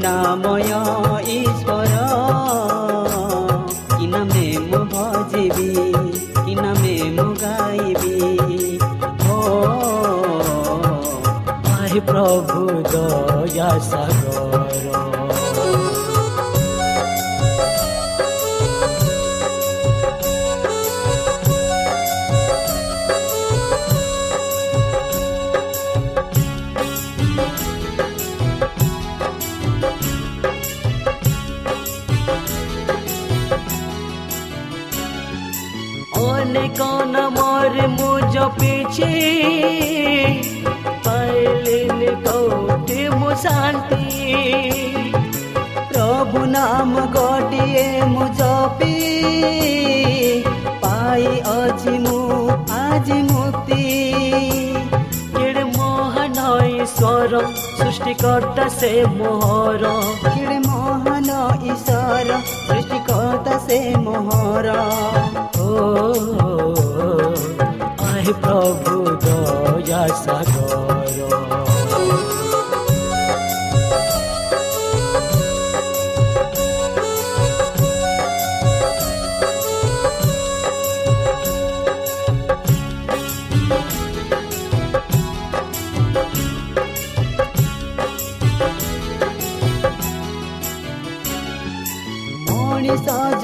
করুণাময় ঈশ্বর। কি নামে মু ভজিবি কি নামে মু গাইবি? ও প্রভু দয়া সাগর। আমার মোজা পেছে পাইলেন কৌটে মো শান্তি। প্রভু নাম গটিয়ে মু জপি পাই অজি মু, আজি মুক্তি। কেড়ে মহান ঈশ্বর সৃষ্টিকর্তা সে মোহর। কেড়ে মহান ईश्वर सृष्टिकर्ता से महारा ओ आहे प्रभु दया सागर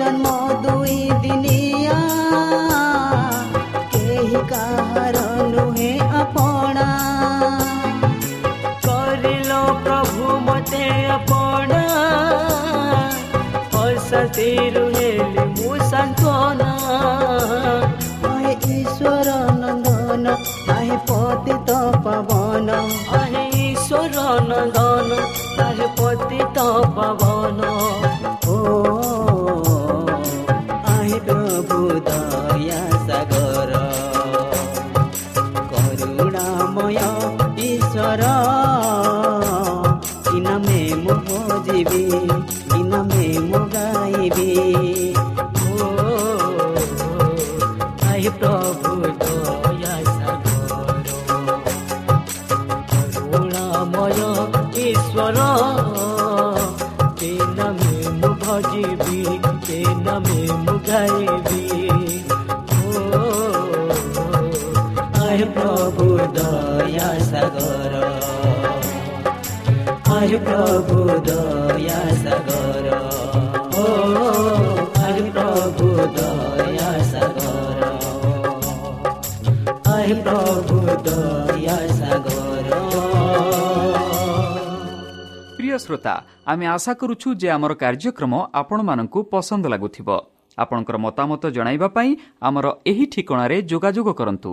জন্ম দুই দিনিয়া কেহি কাহার নুহে আপনা করিল প্রভু মতে আপনা পয়সাতে রুহেলি মু সান্তনা আহে ঈশ্বর নন্দন আহে পতিত পাবন আহে ঈশ্বর নন্দন আহে পতিত পাবন Oh. ओ आहे प्रभु दया सागर करुणामय ईश्वर किन ସାଗର ଆୟୁ ପ୍ରଭୁ ଦୟା ସାଗର ଓ ଆୟୁ ପ୍ରଭୁ ଦୟା ସାଗର ଆୟୁ ପ୍ରଭୁ ଦୟା ସାଗର ପ୍ରିୟ ଶ୍ରୋତା ଆମେ ଆଶା କରୁଛୁ ଯେ ଆମର କାର୍ଯ୍ୟକ୍ରମ ଆପଣମାନଙ୍କୁ ପସନ୍ଦ ଲାଗୁଥିବ। ଆପଣଙ୍କର ମତାମତ ଜଣାଇବା ପାଇଁ ଆମର ଏହି ଠିକଣାରେ ଯୋଗାଯୋଗ କରନ୍ତୁ।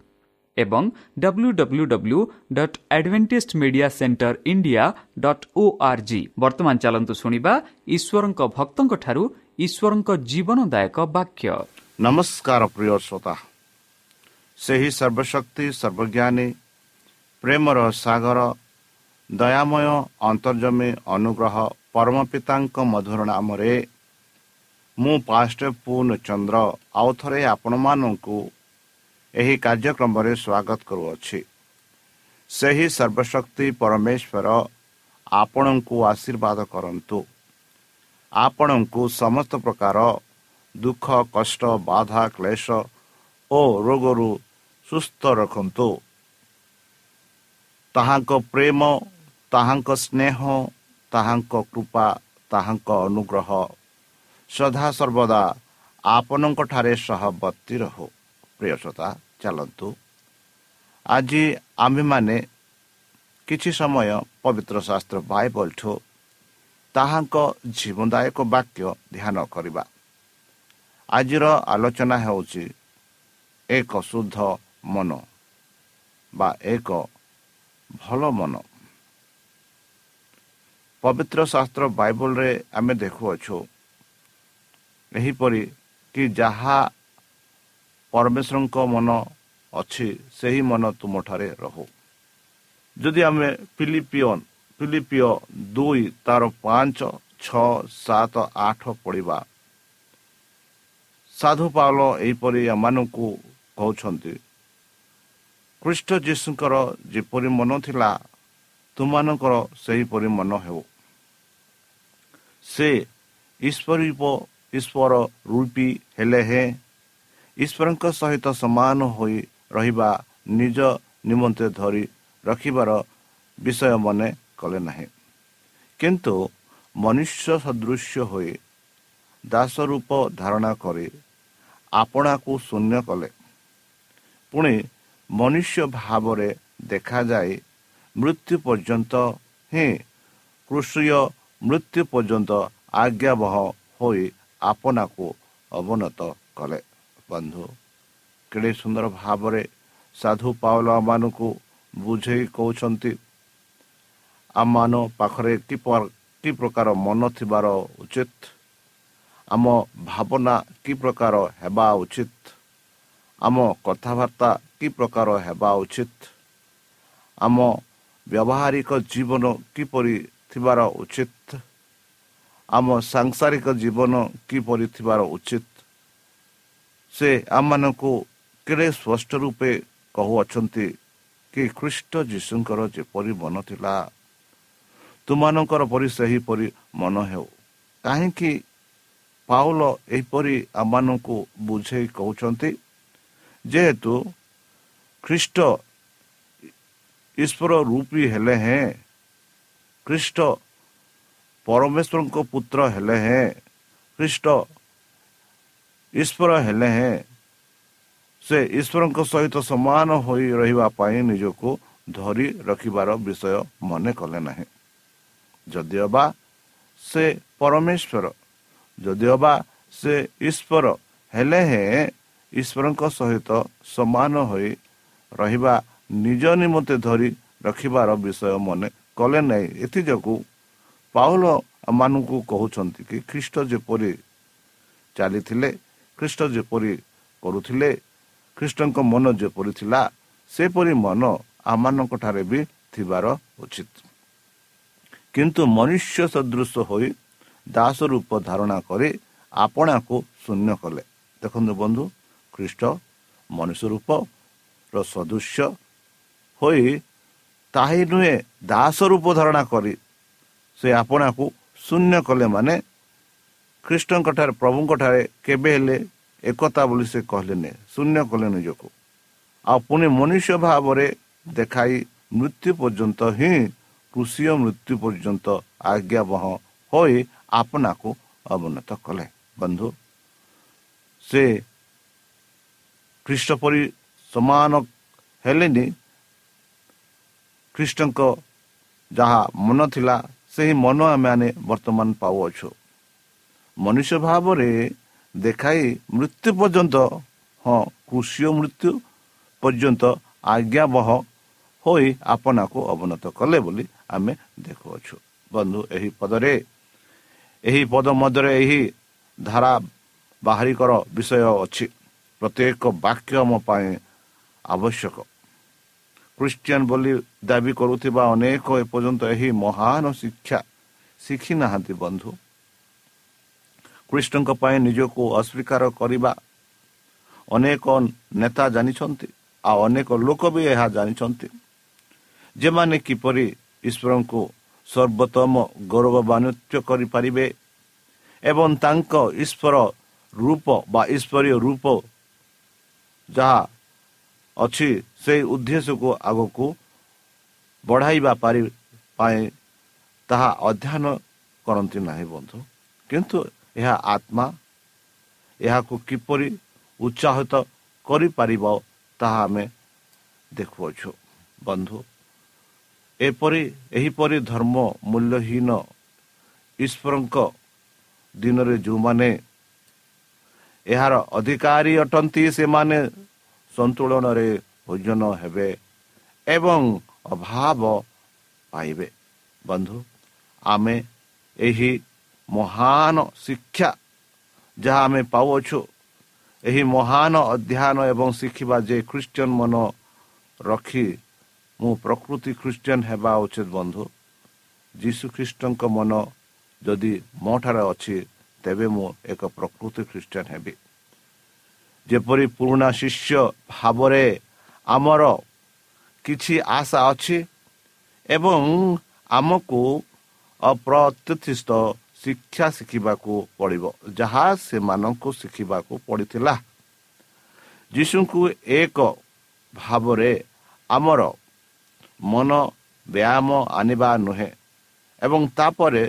ଏବଂ W W W dot advantage media centre India dot O R G ବର୍ତ୍ତମାନ ଚାଲନ୍ତୁ ଶୁଣିବା ଈଶ୍ୱରଙ୍କ ଭକ୍ତଙ୍କଠାରୁ ଈଶ୍ୱରଙ୍କ ଜୀବନଦାୟକ ବାକ୍ୟ। ନମସ୍କାର ପ୍ରିୟ ଶ୍ରୋତା। ସେହି ସର୍ବଶକ୍ତି ସର୍ବଜ୍ଞାନୀ ପ୍ରେମର ସାଗର ଦୟାମୟ ଅନ୍ତର୍ଜମୀ ଅନୁଗ୍ରହ ପରମ ପିତାଙ୍କ ମଧୁର ନାମରେ ମୁଁ ପାଷ୍ଟ ପୂର୍ଣ୍ଣ ଚନ୍ଦ୍ର ଆଉ ଥରେ ଆପଣମାନଙ୍କୁ ଏହି କାର୍ଯ୍ୟକ୍ରମରେ ସ୍ୱାଗତ କରୁଅଛି। ସେହି ସର୍ବଶକ୍ତି ପରମେଶ୍ୱର ଆପଣଙ୍କୁ ଆଶୀର୍ବାଦ କରନ୍ତୁ। ଆପଣଙ୍କୁ ସମସ୍ତ ପ୍ରକାର ଦୁଃଖ କଷ୍ଟ ବାଧା କ୍ଲେଶ ଓ ରୋଗରୁ ସୁସ୍ଥ ରଖନ୍ତୁ। ତାହାଙ୍କ ପ୍ରେମ ତାହାଙ୍କ ସ୍ନେହ ତାହାଙ୍କ କୃପା ତାହାଙ୍କ ଅନୁଗ୍ରହ ସଦାସର୍ବଦା ଆପଣଙ୍କଠାରେ ସହବର୍ତ୍ତୀ ରହୁ। ପ୍ରିୟସତା ଚାଲନ୍ତୁ। ଆଜି ଆମ୍ଭେମାନେ କିଛି ସମୟ ପବିତ୍ର ଶାସ୍ତ୍ର ବାଇବଲଠୁ ତାହାଙ୍କ ଜୀବନଦାୟକ ବାକ୍ୟ ଧ୍ୟାନ କରିବା। ଆଜିର ଆଲୋଚନା ହେଉଛି ଏକ ଶୁଦ୍ଧ ମନ ବା ଏକ ଭଲ ମନ। ପବିତ୍ର ଶାସ୍ତ୍ର ବାଇବଲରେ ଆମେ ଦେଖୁଅଛୁ ଏହିପରି କି ଯାହା ପରମେଶ୍ୱରଙ୍କ ମନ ଅଛି ସେହି ମନ ତୁମଠାରେ ରହୁ। ଯଦି ଆମେ ଫିଲିପିଅନ୍ ଫିଲିପିଓ ଦୁଇ ତାର ପାଞ୍ଚ ଛଅ ସାତ ଆଠ ପଢ଼ିବା। ସାଧୁ ପାଉଲ ଏହିପରି ଏମାନଙ୍କୁ କହୁଛନ୍ତି ଖ୍ରୀଷ୍ଟ ଯୀଶୁଙ୍କର ଯେପରି ମନ ଥିଲା ତୁମମାନଙ୍କର ସେହିପରି ମନ ହେଉ। ସେ ଈଶ୍ୱର ଈଶ୍ୱର ରୂପୀ ହେଲେ ହେଁ ଈଶ୍ୱରଙ୍କ ସହିତ ସମାନ ହୋଇ ରହିବା ନିଜ ନିମନ୍ତେ ଧରି ରଖିବାର ବିଷୟ ମନେ କଲେ ନାହିଁ। କିନ୍ତୁ ମନୁଷ୍ୟ ସଦୃଶ୍ୟ ହୋଇ ଦାସ ରୂପ ଧାରଣା କରି ଆପଣାକୁ ଶୂନ୍ୟ କଲେ। ପୁଣି ମନୁଷ୍ୟ ଭାବରେ ଦେଖାଯାଇ ମୃତ୍ୟୁ ପର୍ଯ୍ୟନ୍ତ ହିଁ କୃଷିୟ ମୃତ୍ୟୁ ପର୍ଯ୍ୟନ୍ତ ଆଜ୍ଞାବହ ହୋଇ ଆପଣାକୁ ଅବନତ କଲେ। ବନ୍ଧୁ। କେଡ଼େ ସୁନ୍ଦର ଭାବରେ ସାଧୁ ପାଉଲମାନଙ୍କୁ ବୁଝେଇ କହୁଛନ୍ତି। ଆମମାନ ପାଖରେ କି କି ପ୍ରକାର ମନ ଥିବାର ଉଚିତ। ଆମ ଭାବନା କି ପ୍ରକାର ହେବା ଉଚିତ। ଆମ କଥାବାର୍ତ୍ତା କି ପ୍ରକାର ହେବା ଉଚିତ। ଆମ ବ୍ୟବହାରିକ ଜୀବନ କିପରି ଥିବାର ଉଚିତ। ଆମ ସାଂସାରିକ ଜୀବନ କିପରି ଥିବାର ଉଚିତ। ସେ ଆମମାନଙ୍କୁ କେଡ଼େ ସ୍ପଷ୍ଟ ରୂପେ କହୁଅଛନ୍ତି କି ଖ୍ରୀଷ୍ଟ ଯୀଶୁଙ୍କର ଯେପରି ମନ ଥିଲା ତୁମାନଙ୍କର ପରି ସେହିପରି ମନ ହେଉ। କାହିଁକି ପାଉଲ ଏହିପରି ଆମମାନଙ୍କୁ ବୁଝେଇ କହୁଛନ୍ତି? ଯେହେତୁ ଖ୍ରୀଷ୍ଟ ଈଶ୍ୱର ରୂପୀ ହେଲେ ହେଁ ଖ୍ରୀଷ୍ଟ ପରମେଶ୍ୱରଙ୍କ ପୁତ୍ର ହେଲେ ହେଁ ଖ୍ରୀଷ୍ଟ ଈଶ୍ୱର ହେଲେ ହେଁ ସେ ଈଶ୍ୱରଙ୍କ ସହିତ ସମାନ ହୋଇ ରହିବା ପାଇଁ ନିଜକୁ ଧରି ରଖିବାର ବିଷୟ ମନେ କଲେ ନାହିଁ ଯଦିଓ ବା ସେ ପରମେଶ୍ୱର ଯଦିଓ ବା ସେ ଈଶ୍ୱର ହେଲେ ହେଁ ଈଶ୍ୱରଙ୍କ ସହିତ ସମାନ ହୋଇ ରହିବା ନିଜ ନିମନ୍ତେ ଧରି ରଖିବାର ବିଷୟ ମନେ କଲେ ନାହିଁ ଏଥିଯୋଗୁଁ ପାଉଲ ମାନଙ୍କୁ କହୁଛନ୍ତି କି ଖ୍ରୀଷ୍ଟ ଯେପରି ଚାଲିଥିଲେ ଖ୍ରୀଷ୍ଟ ଯେପରି କରୁଥିଲେ ଖ୍ରୀଷ୍ଟଙ୍କ ମନ ଯେପରି ଥିଲା ସେପରି ମନ ଆମମାନଙ୍କ ଠାରେ ବି ଥିବାର ଉଚିତ। କିନ୍ତୁ ମନୁଷ୍ୟ ସଦୃଶ ହୋଇ ଦାସ ରୂପ ଧାରଣା କରି ଆପଣାକୁ ଶୂନ୍ୟ କଲେ। ଦେଖନ୍ତୁ ବନ୍ଧୁ ଖ୍ରୀଷ୍ଟ ମନୁଷ୍ୟ ରୂପର ସଦୃଶ୍ୟ ହୋଇ ତାହି ନୁହେଁ ଦାସ ରୂପ ଧାରଣା କରି ସେ ଆପଣାକୁ ଶୂନ୍ୟ କଲେ ମାନେ ଖ୍ରୀଷ୍ଟଙ୍କ ଠାରେ ପ୍ରଭୁଙ୍କ ଠାରେ କେବେ ହେଲେ ଏକତା ବୋଲି ସେ କହିଲେନି ଶୂନ୍ୟ କଲେ ନିଜକୁ। ଆଉ ପୁଣି ମନୁଷ୍ୟ ଭାବରେ ଦେଖାଇ ମୃତ୍ୟୁ ପର୍ଯ୍ୟନ୍ତ ହିଁ କୃଷି ମୃତ୍ୟୁ ପର୍ଯ୍ୟନ୍ତ ଆଜ୍ଞାବହ ହୋଇ ଆପଣାକୁ ଅବନତ କଲେ। ବନ୍ଧୁ ସେ ଖ୍ରୀଷ୍ଟ ପରି ସମାନ ହେଲେନି। ଖ୍ରୀଷ୍ଟଙ୍କ ଯାହା ମନ ଥିଲା ସେହି ମନ ଆମେମାନେ ବର୍ତ୍ତମାନ ପାଉଅଛୁ। ମନୁଷ୍ୟ ଭାବରେ ଦେଖାଇ ମୃତ୍ୟୁ ପର୍ଯ୍ୟନ୍ତ ହଁ କୃଷି ମୃତ୍ୟୁ ପର୍ଯ୍ୟନ୍ତ ଆଜ୍ଞାବହ ହୋଇ ଆପଣାକୁ ଅବନତ କଲେ ବୋଲି ଆମେ ଦେଖୁଅଛୁ। ବନ୍ଧୁ ଏହି ପଦରେ ଏହି ପଦ ମଧ୍ୟରେ ଏହି ଧାରା ବାହାରିକର ବିଷୟ ଅଛି। ପ୍ରତ୍ୟେକ ବାକ୍ୟ ଆମ ପାଇଁ ଆବଶ୍ୟକ। ଖ୍ରୀଷ୍ଟିଆନ ବୋଲି ଦାବି କରୁଥିବା ଅନେକ ଏପର୍ଯ୍ୟନ୍ତ ଏହି ମହାନ ଶିକ୍ଷା ଶିଖି ନାହାନ୍ତି ବନ୍ଧୁ। କୃଷ୍ଣଙ୍କ ପାଇଁ ନିଜକୁ ଅସ୍ୱୀକାର କରିବା। ଅନେକ ନେତା ଜାଣିଛନ୍ତି ଆଉ ଅନେକ ଲୋକ ବି ଏହା ଜାଣିଛନ୍ତି। ଯେମାନେ କିପରି ଈଶ୍ୱରଙ୍କୁ ସର୍ବୋତ୍ତମ ଗୌରବାନ୍ୱିତ କରିପାରିବେ ଏବଂ ତାଙ୍କ ଈଶ୍ୱର ରୂପ ବା ଈଶ୍ୱରୀୟ ରୂପ ଯାହା ଅଛି ସେହି ଉଦ୍ଦେଶ୍ୟକୁ ଆଗକୁ ବଢ଼ାଇବା ପାରି ପାଇଁ ତାହା ଅଧ୍ୟୟନ କରନ୍ତି ନାହିଁ ବନ୍ଧୁ। କିନ୍ତୁ ଏହା ଆତ୍ମା ଏହାକୁ କିପରି ଉତ୍ସାହିତ କରିପାରିବ ତାହା ଆମେ ଦେଖୁଅଛୁ। ବନ୍ଧୁ ଏପରି ଏହିପରି ଧର୍ମ ମୂଲ୍ୟହୀନ ଈଶ୍ୱରଙ୍କ ଦିନରେ ଯେଉଁମାନେ ଏହାର ଅଧିକାରୀ ଅଟନ୍ତି ସେମାନେ ସନ୍ତୁଳନରେ ଭୋଜନ ହେବେ ଏବଂ ଅଭାବ ପାଇବେ। ବନ୍ଧୁ ଆମେ ଏହି ମହାନ ଶିକ୍ଷା ଯାହା ଆମେ ପାଉଅଛୁ। ଏହି ମହାନ ଅଧ୍ୟୟନ ଏବଂ ଶିଖିବା ଯେ ଖ୍ରୀଷ୍ଟିଆନ ମନ ରଖି ମୁଁ ପ୍ରକୃତି ଖ୍ରୀଷ୍ଟିଆନ ହେବା ଉଚିତ ବନ୍ଧୁ। ଯୀଶୁ ଖ୍ରୀଷ୍ଟଙ୍କ ମନ ଯଦି ମୋ ଠାରେ ଅଛି ତେବେ ମୁଁ ଏକ ପ୍ରକୃତି ଖ୍ରୀଷ୍ଟିଆନ ହେବି। ଯେପରି ପୁରୁଣା ଶିଷ୍ୟ ଭାବରେ ଆମର କିଛି ଆଶା ଅଛି ଏବଂ ଆମକୁ ଅପ୍ରତିଷ୍ଠ ଶିକ୍ଷା ଶିଖିବାକୁ ପଡ଼ିବ। ଯାହା ସେମାନଙ୍କୁ ଶିଖିବାକୁ ପଡ଼ିଥିଲା। ଯୀଶୁଙ୍କୁ ଏକ ଭାବରେ ଆମର ମନ ବ୍ୟାୟାମ ଆଣିବା ନୁହେଁ ଏବଂ ତାପରେ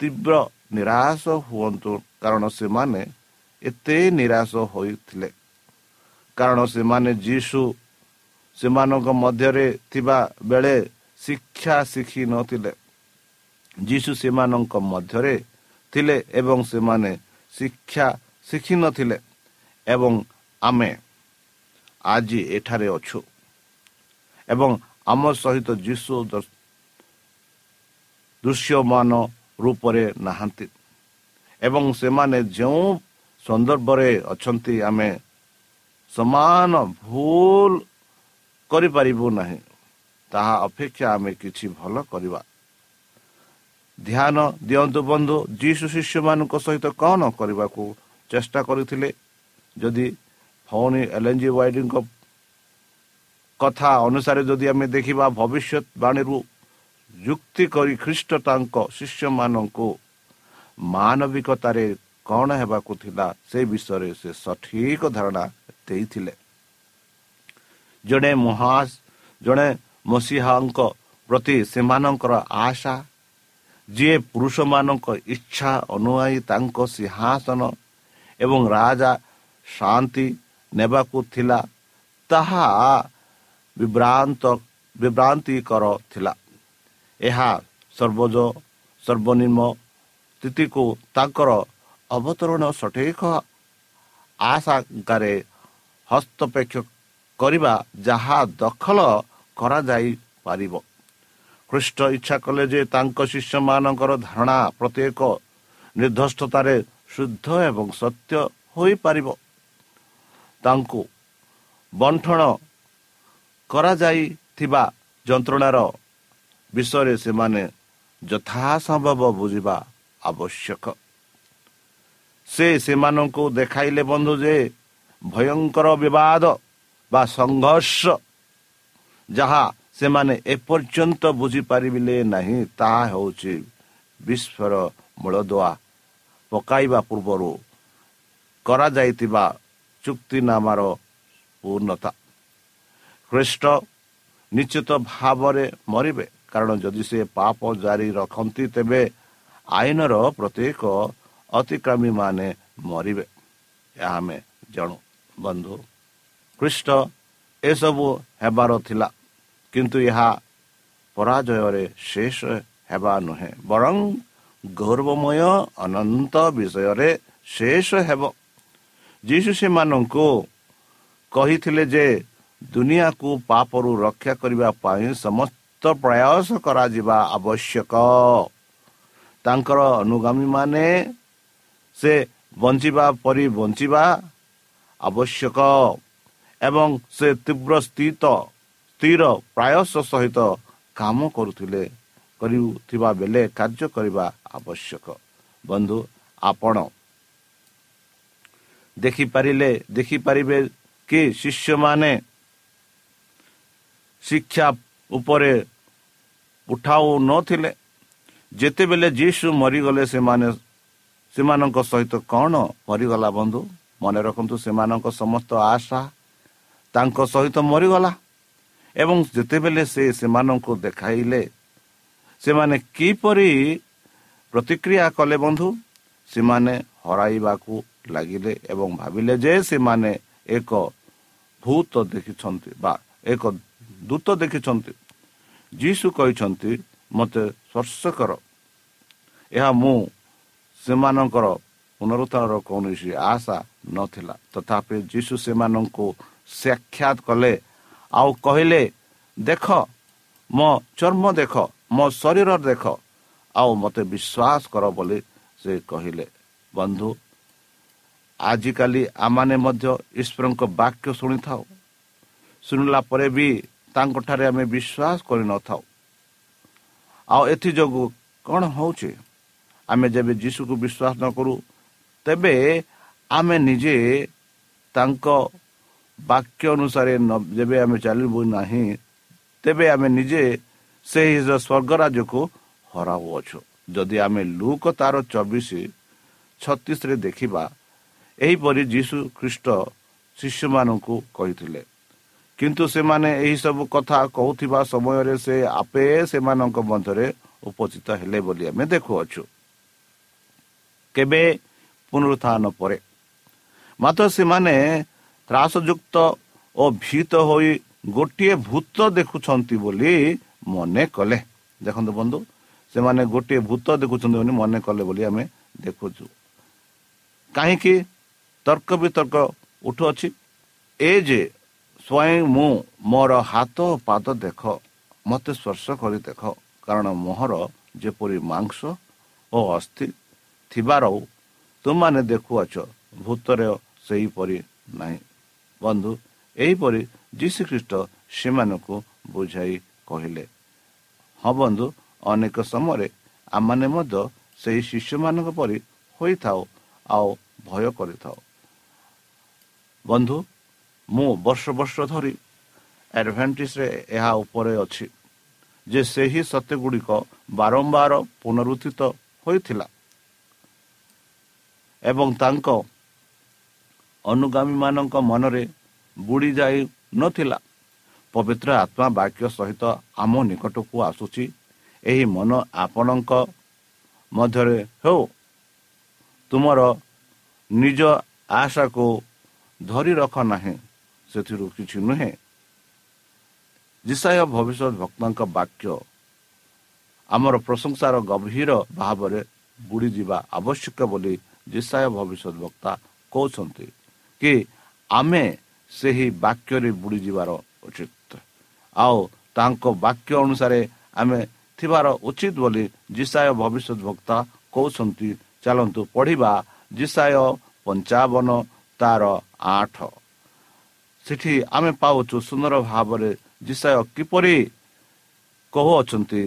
ତୀବ୍ର ନିରାଶ ହୁଅନ୍ତୁ କାରଣ ସେମାନେ ଏତେ ନିରାଶ ହୋଇଥିଲେ। କାରଣ ସେମାନେ ଯୀଶୁ ସେମାନଙ୍କ ମଧ୍ୟରେ ଥିବା ବେଳେ ଶିକ୍ଷା ଶିଖି ନଥିଲେ। ଯୀଶୁ ସେମାନଙ୍କ ମଧ୍ୟରେ ଥିଲେ ଏବଂ ସେମାନେ ଶିକ୍ଷା ଶିଖିନଥିଲେ ଏବଂ ଆମେ ଆଜି ଏଠାରେ ଅଛୁ। ଏବଂ ଆମ ସହିତ ଯୀଶୁ ଦୃଶ୍ୟମାନ ରୂପରେ ନାହାନ୍ତି। ଏବଂ ସେମାନେ ଯେଉଁ ସନ୍ଦର୍ଭରେ ଅଛନ୍ତି ଆମେ ସମାନ ଭୁଲ କରିପାରିବୁ ନାହିଁ। ତାହା ଅପେକ୍ଷା ଆମେ କିଛି ଭଲ କରିବା। ଧ୍ୟାନ ଦିଅନ୍ତୁ ବନ୍ଧୁ ଯୀଶୁ ଶିଷ୍ୟମାନଙ୍କ ସହିତ କ'ଣ କରିବାକୁ ଚେଷ୍ଟା କରିଥିଲେ? ଯଦି ଫଉନି ଏଲ୍ ଏନ୍ ଜି ୱାଇଡିଙ୍କ କଥା ଅନୁସାରେ ଯଦି ଆମେ ଦେଖିବା ଭବିଷ୍ୟତବାଣୀରୁ ଯୁକ୍ତି କରି ଖ୍ରୀଷ୍ଟ ତାଙ୍କ ଶିଷ୍ୟମାନଙ୍କୁ ମାନବିକତାରେ କ'ଣ ହେବାକୁ ଥିଲା ସେ ବିଷୟରେ ସେ ସଠିକ ଧାରଣା ଦେଇଥିଲେ। ଜଣେ ମହା ଜଣେ ମସିହାଙ୍କ ପ୍ରତି ସେମାନଙ୍କର ଆଶା ଯିଏ ପୁରୁଷମାନଙ୍କ ଇଚ୍ଛା ଅନୁଯାୟୀ ତାଙ୍କ ସିଂହାସନ ଏବଂ ରାଜା ଶାନ୍ତି ନେବାକୁ ଥିଲା ତାହା ବିଭ୍ରାନ୍ତ ବିଭ୍ରାନ୍ତିକର ଥିଲା। ଏହା ସର୍ବୋଜ ସର୍ବନିମ୍ନ ସ୍ଥିତିକୁ ତାଙ୍କର ଅବତରଣ ସଠିକ ଆଶାଙ୍କାରେ ହସ୍ତପେକ୍ଷ କରିବା ଯାହା ଦଖଲ କରାଯାଇପାରିବ। ଖ୍ରୀଷ୍ଟ ଇଚ୍ଛା କଲେ ଯେ ତାଙ୍କ ଶିଷ୍ୟମାନଙ୍କର ଧାରଣା ପ୍ରତ୍ୟେକ ନିର୍ଦ୍ଧଷ୍ଟତାରେ ଶୁଦ୍ଧ ଏବଂ ସତ୍ୟ ହୋଇପାରିବ ତାଙ୍କୁ ବଣ୍ଠନ କରାଯାଇଥିବା ଯନ୍ତ୍ରଣାର ବିଷୟରେ ସେମାନେ ଯଥାସମ୍ଭବ ବୁଝିବା ଆବଶ୍ୟକ ସେ ସେମାନଙ୍କୁ ଦେଖାଇଲେ ବନ୍ଧୁ ଯେ ଭୟଙ୍କର ବିବାଦ ବା ସଂଘର୍ଷ ଯାହା ସେମାନେ ଏପର୍ଯ୍ୟନ୍ତ ବୁଝିପାରିଲେ ନାହିଁ ତାହା ହେଉଛି ବିଶ୍ୱର ମୂଳଦୁଆ। ପକାଇବା ପୂର୍ବରୁ କରାଯାଇଥିବା ଚୁକ୍ତିନାମାର ପୂର୍ଣ୍ଣତା। ଖ୍ରୀଷ୍ଟ ନିଶ୍ଚିତ ଭାବରେ ମରିବେ କାରଣ ଯଦି ସେ ପାପ ଜାରି ରଖନ୍ତି ତେବେ ଆଇନର ପ୍ରତ୍ୟେକ ଅତିକ୍ରମୀ ମାନେ ମରିବେ। ଏହା ଆମେ ଜାଣୁ। ବନ୍ଧୁ ଖ୍ରୀଷ୍ଟ ଏସବୁ ହେବାର ଥିଲା। କିନ୍ତୁ ଏହା ପରାଜୟରେ ଶେଷ ହେବା ନୁହେଁ ବରଂ ଗୌରବମୟ ଅନନ୍ତ ବିଷୟରେ ଶେଷ ହେବ ଯୀଶୁ ସେମାନଙ୍କୁ କହିଥିଲେ ଯେ ଦୁନିଆକୁ ପାପରୁ ରକ୍ଷା କରିବା ପାଇଁ ସମସ୍ତ ପ୍ରୟାସ କରାଯିବା ଆବଶ୍ୟକ ତାଙ୍କର ଅନୁଗାମୀମାନେ ସେ ବଞ୍ଚିବା ପରି ବଞ୍ଚିବା ଆବଶ୍ୟକ ଏବଂ ସେ ତୀବ୍ର ସ୍ଥିତ ସ୍ଥିର ପ୍ରୟାସ ସହିତ କାମ କରୁଥିଲେ କରୁଥିବା ବେଳେ କାର୍ଯ୍ୟ କରିବା ଆବଶ୍ୟକ। ବନ୍ଧୁ ଆପଣ ଦେଖିପାରିଲେ ଦେଖିପାରିବେ କି ଶିଷ୍ୟମାନେ ଶିକ୍ଷା ଉପରେ ଉଠାଉ ନଥିଲେ। ଯେତେବେଳେ ଯୀଶୁ ମରିଗଲେ ସେମାନେ ସେମାନଙ୍କ ସହିତ କ'ଣ ମରିଗଲା ବନ୍ଧୁ? ମନେ ରଖନ୍ତୁ ସେମାନଙ୍କ ସମସ୍ତ ଆଶା ତାଙ୍କ ସହିତ ମରିଗଲା। ଏବଂ ଯେତେବେଳେ ସେ ସେମାନଙ୍କୁ ଦେଖାଇଲେ ସେମାନେ କିପରି ପ୍ରତିକ୍ରିୟା କଲେ ବନ୍ଧୁ? ସେମାନେ ହରାଇବାକୁ ଲାଗିଲେ ଏବଂ ଭାବିଲେ ଯେ ସେମାନେ ଏକ ଭୂତ ଦେଖିଛନ୍ତି ବା ଏକ ଦୂତ ଦେଖିଛନ୍ତି। ଯୀଶୁ କହିଛନ୍ତି ମୋତେ ସ୍ପର୍ଶ କର। ଏହା ମୁଁ ସେମାନଙ୍କର ପୁନରୁଦ୍ଧାରର କୌଣସି ଆଶା ନଥିଲା। ତଥାପି ଯୀଶୁ ସେମାନଙ୍କୁ ସାକ୍ଷାତ କଲେ ଆଉ କହିଲେ ଦେଖ ମୋ ଚର୍ମ ଦେଖ ମୋ ଶରୀର ଦେଖ ଆଉ ମୋତେ ବିଶ୍ୱାସ କର ବୋଲି ସେ କହିଲେ। ବନ୍ଧୁ ଆଜିକାଲି ଆମମାନେ ମଧ୍ୟ ଈଶ୍ୱରଙ୍କ ବାକ୍ୟ ଶୁଣିଥାଉ। ଶୁଣିଲା ପରେ ବି ତାଙ୍କଠାରେ ଆମେ ବିଶ୍ୱାସ କରିନଥାଉ ଆଉ ଏଥିଯୋଗୁଁ କ'ଣ ହେଉଛି? ଆମେ ଯେବେ ଯୀଶୁକୁ ବିଶ୍ୱାସ ନ କରୁ ତେବେ ଆମେ ନିଜେ ତାଙ୍କ ବାକ୍ୟ ଅନୁସାରେ ଯେବେ ଆମେ ଚାଲିବୁ ନାହିଁ ତେବେ ଆମେ ନିଜେ ସେହି ସ୍ୱର୍ଗ ରାଜ୍ୟକୁ ହରାଉଅଛୁ ଯଦି ଆମେ ଲୁକ ତାର ଚବିଶ ଛତିଶରେ ଦେଖିବା ଏହିପରି ଯୀଶୁ ଖ୍ରୀଷ୍ଟ ଶିଷ୍ୟମାନଙ୍କୁ କହିଥିଲେ କିନ୍ତୁ ସେମାନେ ଏହିସବୁ କଥା କହୁଥିବା ସମୟରେ ସେ ଆପେ ସେମାନଙ୍କ ମଧ୍ୟରେ ଉପସ୍ଥିତ ହେଲେ ବୋଲି ଆମେ ଦେଖୁଅଛୁ କେବେ ପୁନରୁତ୍ଥାନ ପରେ ମାତ୍ର ସେମାନେ ତ୍ରାସଯୁକ୍ତ ଓ ଭୀତ ହୋଇ ଗୋଟିଏ ଭୂତ ଦେଖୁଛନ୍ତି ବୋଲି ମନେ କଲେ। ଦେଖନ୍ତୁ ବନ୍ଧୁ ସେମାନେ ଗୋଟିଏ ଭୂତ ଦେଖୁଛନ୍ତି ବୋଲି ମନେ କଲେ ବୋଲି ଆମେ ଦେଖୁଛୁ। କାହିଁକି? ତର୍କ ବିତର୍କ ଉଠୁଅଛି। ଏ ଯେ ସ୍ୱୟଂ ମୁଁ ମୋର ହାତ ପାଦ ଦେଖ ମୋତେ ସ୍ପର୍ଶ କରି ଦେଖ କାରଣ ମୋହର ଯେପରି ମାଂସ ଓ ଅସ୍ଥି ଥିବାର ତୁମାନେ ଦେଖୁଅଛ ଭୂତରେ ସେହିପରି ନାହିଁ। ବନ୍ଧୁ ଏହିପରି ଯୀଶୁଖ୍ରୀଷ୍ଟ ସେମାନଙ୍କୁ ବୁଝାଇ କହିଲେ ହଁ ବନ୍ଧୁ ଅନେକ ସମୟରେ ଆମମାନେ ମଧ୍ୟ ସେହି ଶିଶୁମାନଙ୍କ ପରି ହୋଇଥାଉ ଆଉ ଭୟ କରିଥାଉ। ବନ୍ଧୁ ମୁଁ ବର୍ଷ ବର୍ଷ ଧରି ଆଡ଼ଭାଣ୍ଟେଜରେ ଏହା ଉପରେ ଅଛି ଯେ ସେହି ସତ୍ୟ ଗୁଡ଼ିକ ବାରମ୍ବାର ପୁନରୁଦ୍ଧିତ ହୋଇଥିଲା ଏବଂ ତାଙ୍କ ଅନୁଗାମୀମାନଙ୍କ ମନରେ ବୁଡ଼ି ଯାଇ ନଥିଲା। ପବିତ୍ର ଆତ୍ମା ବାକ୍ୟ ସହିତ ଆମ ନିକଟକୁ ଆସୁଛି। ଏହି ମନ ଆପଣଙ୍କ ମଧ୍ୟରେ ହେଉ। ତୁମର ନିଜ ଆଶାକୁ ଧରି ରଖ ନାହିଁ। ସେଥିରୁ କିଛି ନୁହେଁ। ଜିସାୟ ଭବିଷ୍ୟତ ଭକ୍ତଙ୍କ ବାକ୍ୟ ଆମର ପ୍ରଶଂସାର ଗଭୀର ଭାବରେ ବୁଡ଼ିଯିବା ଆବଶ୍ୟକ ବୋଲି ଜିସାୟ ଭବିଷ୍ୟତ ବକ୍ତା କହୁଛନ୍ତି। କି ଆମେ ସେହି ବାକ୍ୟରେ ବୁଡ଼ିଯିବାର ଉଚିତ। ଆଉ ତାଙ୍କ ବାକ୍ୟ ଅନୁସାରେ ଆମେ ଥିବାର ଉଚିତ ବୋଲି ଜିସାୟ ଭବିଷ୍ୟତ ବକ୍ତା କହୁଛନ୍ତି ଚାଲନ୍ତୁ ପଢ଼ିବା ଜିସାୟ ପଞ୍ଚାବନ ତାର ଆଠ। ସେଠି ଆମେ ପାଉଛୁ ସୁନ୍ଦର ଭାବରେ ଜିସାୟ କିପରି କହୁଅଛନ୍ତି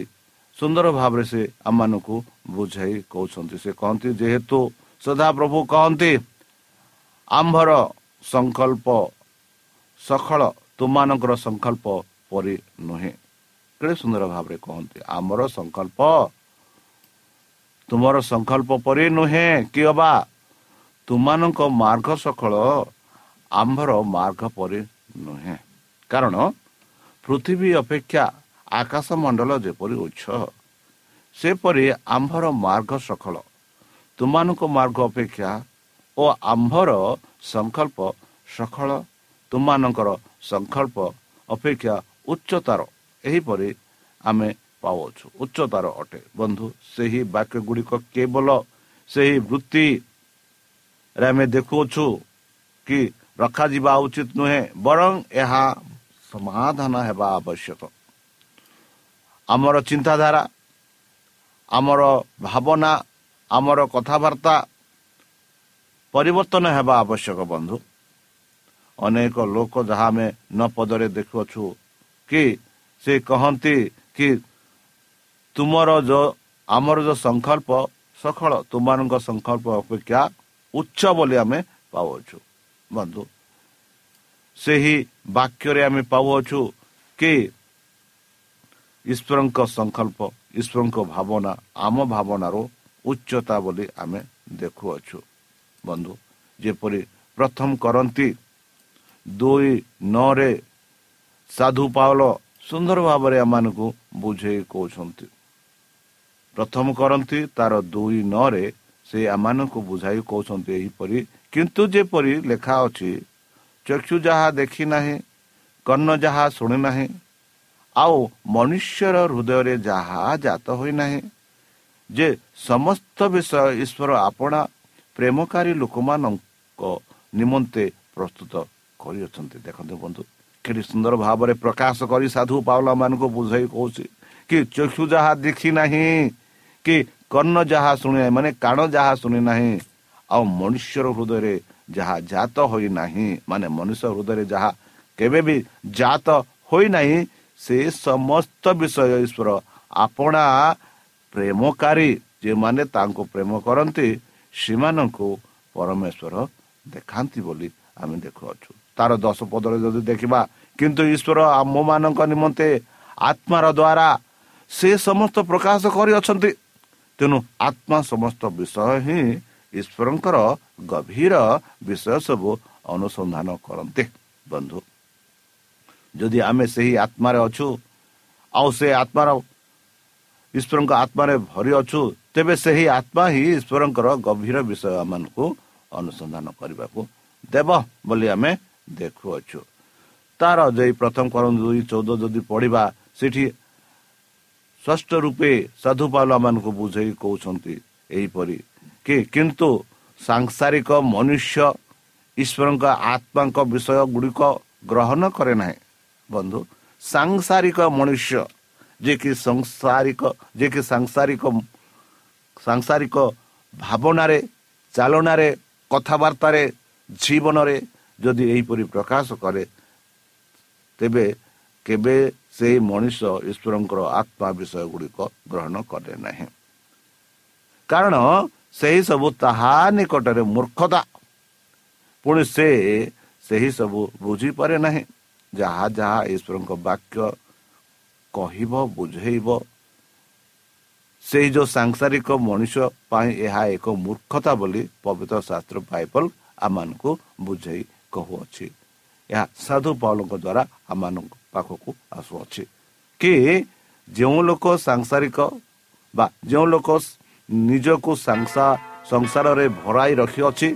ସୁନ୍ଦର ଭାବରେ ସେ ଆମମାନଙ୍କୁ ବୁଝାଇ କହୁଛନ୍ତି। ସେ କହନ୍ତି ଯେହେତୁ ସଦାପ୍ରଭୁ କହନ୍ତି ଆମ୍ଭର ସଂକଳ୍ପ ସଖଳ ତୁମମାନଙ୍କର ସଂକଳ୍ପ ପରି ନୁହେଁ। କେତେ ସୁନ୍ଦର ଭାବରେ କହନ୍ତି ଆମର ସଂକଳ୍ପ ତୁମର ସଂକଳ୍ପ ପରି ନୁହେଁ କି ଅବା ତୁମମାନଙ୍କ ମାର୍ଗ ସକଳ ଆମ୍ଭର ମାର୍ଗ ପରି ନୁହେଁ। କାରଣ ପୃଥିବୀ ଅପେକ୍ଷା ଆକାଶ ମଣ୍ଡଳ ଯେପରି ଉଚ୍ଚ ସେପରି ଆମ୍ଭର ମାର୍ଗ ସଫଳ ତୁମମାନଙ୍କ ମାର୍ଗ ଅପେକ୍ଷା ଓ ଆମ୍ଭର ସଂକଳ୍ପ ସଫଳ ତୁମମାନଙ୍କର ସଂକଳ୍ପ ଅପେକ୍ଷା ଉଚ୍ଚତାର। ଏହିପରି ଆମେ ପାଉଅଛୁ। ଉଚ୍ଚତାର ଅଟେ। ବନ୍ଧୁ ସେହି ବାକ୍ୟ ଗୁଡ଼ିକ କେବଳ ସେହି ବୃତ୍ତିରେ ଆମେ ଦେଖୁଅଛୁ କି ରଖାଯିବା ଉଚିତ ନୁହେଁ ବରଂ ଏହା ସମାଧାନ ହେବା ଆବଶ୍ୟକ। ଆମର ଚିନ୍ତାଧାରା ଆମର ଭାବନା ଆମର କଥାବାର୍ତ୍ତା ପରିବର୍ତ୍ତନ ହେବା ଆବଶ୍ୟକ ବନ୍ଧୁ। ଅନେକ ଲୋକ ଯାହା ଆମେ ନ ପଦରେ ଦେଖୁଅଛୁ କି ସେ କହନ୍ତି କି ତୁମର ଯେଉଁ ଆମର ଯେଉଁ ସଂକଳ୍ପ ସଫଳ ତୁମମାନଙ୍କ ସଂକଳ୍ପ ଅପେକ୍ଷା ଉଚ୍ଚ ବୋଲି ଆମେ ପାଉଅଛୁ ବନ୍ଧୁ। ସେହି ବାକ୍ୟରେ ଆମେ ପାଉଅଛୁ କି ଈଶ୍ୱରଙ୍କ ସଂକଳ୍ପ ଈଶ୍ୱରଙ୍କ ଭାବନା ଆମ ଭାବନାର ଉଚ୍ଚତା ବୋଲି ଆମେ ଦେଖୁଅଛୁ। ବନ୍ଧୁ ଯେପରି ପ୍ରଥମ କରନ୍ତି ଦୁଇ ନଅରେ ସାଧୁ ପାଉଲ ସୁନ୍ଦର ଭାବରେ ଏମାନଙ୍କୁ ବୁଝେଇ କହୁଛନ୍ତି। ପ୍ରଥମ କରନ୍ତି ତାର ଦୁଇ ନଅରେ ସେ ଏମାନଙ୍କୁ ବୁଝାଇ କହୁଛନ୍ତି ଏହିପରି କିନ୍ତୁ ଯେପରି ଲେଖା ଅଛି ଚକ୍ଷୁ ଯାହା ଦେଖି ନାହିଁ କର୍ଣ୍ଣ ଯାହା ଶୁଣି ନାହିଁ ଆଉ ମନୁଷ୍ୟର ହୃଦୟରେ ଯାହା ଜାତ ହୋଇନାହିଁ ଯେ ସମସ୍ତ ବିଷୟ ଈଶ୍ୱର ଆପଣା ପ୍ରେମକାରୀ ଲୋକମାନଙ୍କ ନିମନ୍ତେ ପ୍ରସ୍ତୁତ କରିଅଛନ୍ତି। ଦେଖନ୍ତୁ ବନ୍ଧୁ କେତେ ସୁନ୍ଦର ଭାବରେ ପ୍ରକାଶ କରି ସାଧୁ ପାଉଲାମାନଙ୍କୁ ବୁଝାଇ କହୁଛି କି ଚକ୍ଷୁ ଯାହା ଦେଖି ନାହିଁ କି କର୍ଣ୍ଣ ଯାହା ଶୁଣି ନାହିଁ ମାନେ କାଣ ଯାହା ଶୁଣି ନାହିଁ ଆଉ ମନୁଷ୍ୟର ହୃଦୟରେ ଯାହା ଜାତ ହୋଇନାହିଁ ମାନେ ମନୁଷ୍ୟ ହୃଦୟରେ ଯାହା କେବେ ବି ଜାତ ହୋଇନାହିଁ ସେ ସମସ୍ତ ବିଷୟ ଈଶ୍ୱର ଆପଣା ପ୍ରେମକାରୀ ଯେଉଁମାନେ ତାଙ୍କୁ ପ୍ରେମ କରନ୍ତି ସେମାନଙ୍କୁ ପରମେଶ୍ୱର ଦେଖାନ୍ତି ବୋଲି ଆମେ ଦେଖୁଅଛୁ। ତାର ଦଶ ପଦରେ ଯଦି ଦେଖିବା କିନ୍ତୁ ଈଶ୍ୱର ଆମମାନଙ୍କ ନିମନ୍ତେ ଆତ୍ମାର ଦ୍ୱାରା ସେ ସମସ୍ତ ପ୍ରକାଶ କରିଅଛନ୍ତି। ତେଣୁ ଆତ୍ମା ସମସ୍ତ ବିଷୟ ହିଁ ଈଶ୍ୱରଙ୍କର ଗଭୀର ବିଷୟ ସବୁ ଅନୁସନ୍ଧାନ କରନ୍ତି। ବନ୍ଧୁ ଯଦି ଆମେ ସେହି ଆତ୍ମାରେ ଅଛୁ ଆଉ ସେ ଆତ୍ମାର ଈଶ୍ୱରଙ୍କ ଆତ୍ମାରେ ଭରି ଅଛୁ ତେବେ ସେହି ଆତ୍ମା ହିଁ ଈଶ୍ୱରଙ୍କର ଗଭୀର ବିଷୟ ମାନଙ୍କୁ ଅନୁସନ୍ଧାନ କରିବାକୁ ଦେବ ବୋଲି ଆମେ ଦେଖୁଅଛୁ। ତାର ଯେ ପ୍ରଥମ କରନ୍ତୁ ଦୁଇ ଚଉଦ ଯଦି ପଢିବା ସେଠି ସ୍ପଷ୍ଟ ରୂପେ ସାଧୁପାଲ ମାନଙ୍କୁ ବୁଝେଇ କହୁଛନ୍ତି ଏହିପରି କି କିନ୍ତୁ ସାଂସାରିକ ମନୁଷ୍ୟ ଈଶ୍ୱରଙ୍କ ଆତ୍ମାଙ୍କ ବିଷୟ ଗୁଡ଼ିକ ଗ୍ରହଣ କରେ ନାହିଁ। ବନ୍ଧୁ ସାଂସାରିକ ମନୁଷ୍ୟ ଯିଏକି ସଂସାରିକ ଯିଏକି ସାଂସାରିକ ସାଂସାରିକ ଭାବନାରେ ଚାଲନାରେ କଥାବାର୍ତ୍ତାରେ ଜୀବନରେ ଯଦି ଏହିପରି ପ୍ରକାଶ କରେ ତେବେ କେବେ ସେହି ମଣିଷ ଈଶ୍ୱରଙ୍କର ଆତ୍ମା ବିଷୟ ଗୁଡ଼ିକ ଗ୍ରହଣ କରେ ନାହିଁ। କାରଣ ସେହି ସବୁ ତାହା ନିକଟରେ ମୂର୍ଖତା। ପୁଣି ସେ ସେହି ସବୁ ବୁଝିପାରେ ନାହିଁ। ଯାହା ଯାହା ଈଶ୍ୱରଙ୍କ ବାକ୍ୟ କହିବ ବୁଝେଇବ ସେହି ଯେଉଁ ସାଂସାରିକ ମଣିଷ ପାଇଁ ଏହା ଏକ ମୂର୍ଖତା ବୋଲି ପବିତ୍ର ଶାସ୍ତ୍ର ବାଇବଲ ଆମମାନଙ୍କୁ ବୁଝେଇ କହୁଅଛି। ଏହା ସାଧୁ ପାଉଲଙ୍କ ଦ୍ୱାରା ଆମମାନଙ୍କ ପାଖକୁ ଆସୁଅଛି କି ଯେଉଁ ଲୋକ ସାଂସାରିକ ବା ଯେଉଁ ଲୋକ ନିଜକୁ ସଂସାରରେ ଭରାଇ ରଖିଅଛି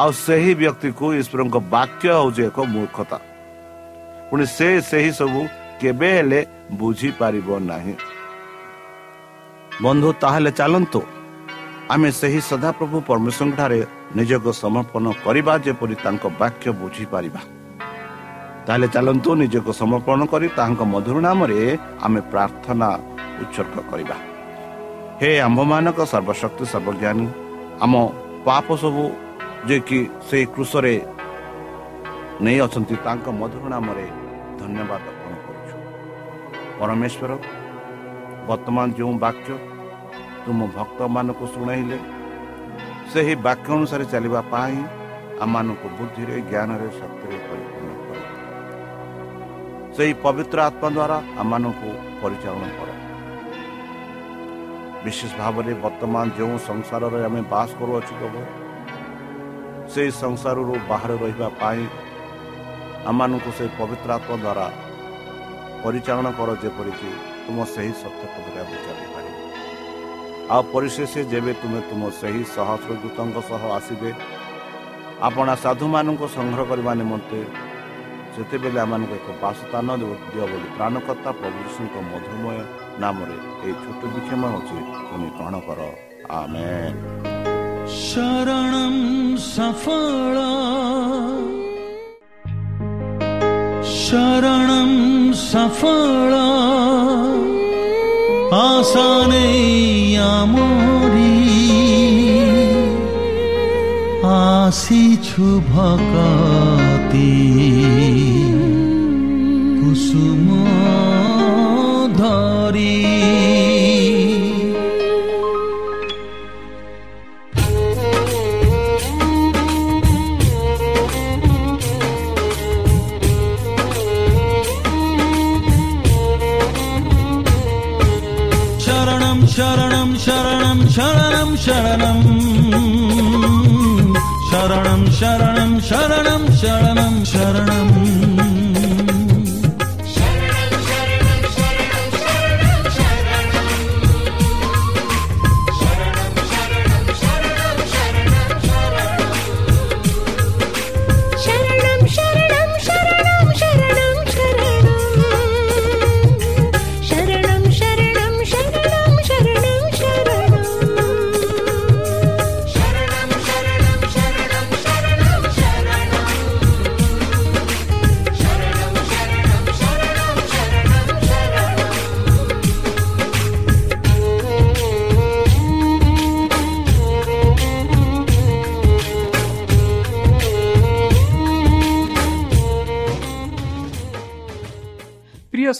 ଆଉ ସେହି ବ୍ୟକ୍ତିକୁ ଈଶ୍ୱରଙ୍କ ବାକ୍ୟ ହେଉଛି ଏକ ମୂର୍ଖତା। ପୁଣି ସେ ସେହି ସବୁ କେବେ ହେଲେ ବୁଝିପାରିବ ନାହିଁ। ବନ୍ଧୁ ତାହେଲେ ଚାଲନ୍ତୁ। ଆମେ ସେହି ସଦାପ୍ରଭୁ ପରମେଶ୍ୱରଙ୍କ ଠାରେ ନିଜକୁ ସମର୍ପଣ କରିବା ଯେପରି ତାଙ୍କ ବାକ୍ୟ ବୁଝିପାରିବା। ତାହେଲେ ଚାଲନ୍ତୁ ନିଜକୁ ସମର୍ପଣ କରି ତାହାଙ୍କ ମଧୁର ନାମରେ ଆମେ ପ୍ରାର୍ଥନା ଉତ୍ସର୍ଗ କରିବା। ହେ ଆମ୍ଭମାନଙ୍କ ସର୍ବଶକ୍ତି ସର୍ବଜ୍ଞାନୀ ଆମ ପାପ ସବୁ ଯିଏକି ସେଇ କୃଷରେ ନେଇ ଅଛନ୍ତି ତାଙ୍କ ମଧୁର ନାମରେ ଧନ୍ୟବାଦ ଅର୍ପଣ କରୁଛୁ। ପରମେଶ୍ୱର ବର୍ତ୍ତମାନ ଯେଉଁ ବାକ୍ୟ ତୁମ ଭକ୍ତମାନଙ୍କୁ ଶୁଣାଇଲେ ସେହି ବାକ୍ୟ ଅନୁସାରେ ଚାଲିବା ପାଇଁ ଆମମାନଙ୍କୁ ବୁଦ୍ଧିରେ ଜ୍ଞାନରେ ଶକ୍ତିରେ ପରିପୂର୍ଣ୍ଣ କର। ସେହି ପବିତ୍ର ଆତ୍ମା ଦ୍ୱାରା ଆମମାନଙ୍କୁ ପରିଚାଳନା କର। ବିଶେଷ ଭାବରେ ବର୍ତ୍ତମାନ ଯେଉଁ ସଂସାରରେ ଆମେ ବାସ କରୁଅଛୁ ପ୍ରଭୁ ସେହି ସଂସାରରୁ ବାହାରେ ରହିବା ପାଇଁ ଆମମାନଙ୍କୁ ସେହି ପବିତ୍ର ଆତ୍ମା ଦ୍ୱାରା ପରିଚାଳନା କର ଯେପରିକି ତୁମ ସେହି ସତ୍ୟକୁ ଦୂରା ବିଚାରିପାରିବ ଆଉ ପରିଶେଷ ଯେବେ ତୁମେ ତୁମ ସେହି ସହସ୍ରଦୂତଙ୍କ ସହ ଆସିବେ ଆପଣା ସାଧୁମାନଙ୍କୁ ସଂଗ୍ରହ କରିବା ନିମନ୍ତେ ସେତେବେଳେ ଆମମାନଙ୍କୁ ଏକ ବାସସ୍ଥାନ ଦିଅ ବୋଲି ପ୍ରାଣକର୍ତ୍ତା ପ୍ରଭୁ ଯୀଶୁଙ୍କ ମଧୁମୟ ନାମରେ ଏହି ଛୋଟ ବିକ୍ଷମ ହେଉଛି ତୁମେ ଗ୍ରହଣ କର। ଆମେ ଶରଣ ସଫଳ। ଶରଣ সফড়া আসানে আমরি। আসিছু ভকতি। शरणं शरणं शरणं शरणं शरणम्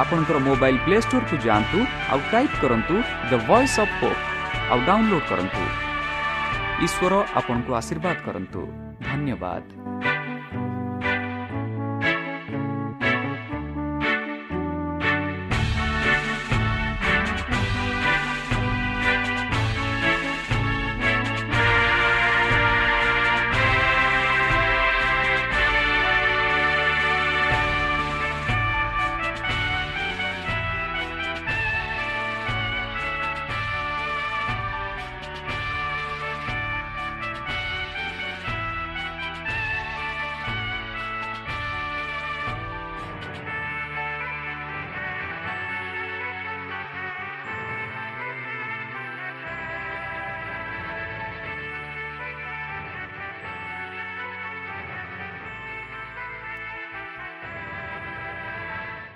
ଆପଣଙ୍କର ମୋବାଇଲ୍ ପ୍ଲେ ଷ୍ଟୋରକୁ ଯାଆନ୍ତୁ ଆଉ ଟାଇପ୍ କରନ୍ତୁ ଦ ଭଏସ୍ ଅଫ୍ ହୋପ୍ ଆଉ ଡାଉନଲୋଡ୍ କରନ୍ତୁ। ଈଶ୍ୱର ଆପଣଙ୍କୁ ଆଶୀର୍ବାଦ କରନ୍ତୁ। ଧନ୍ୟବାଦ।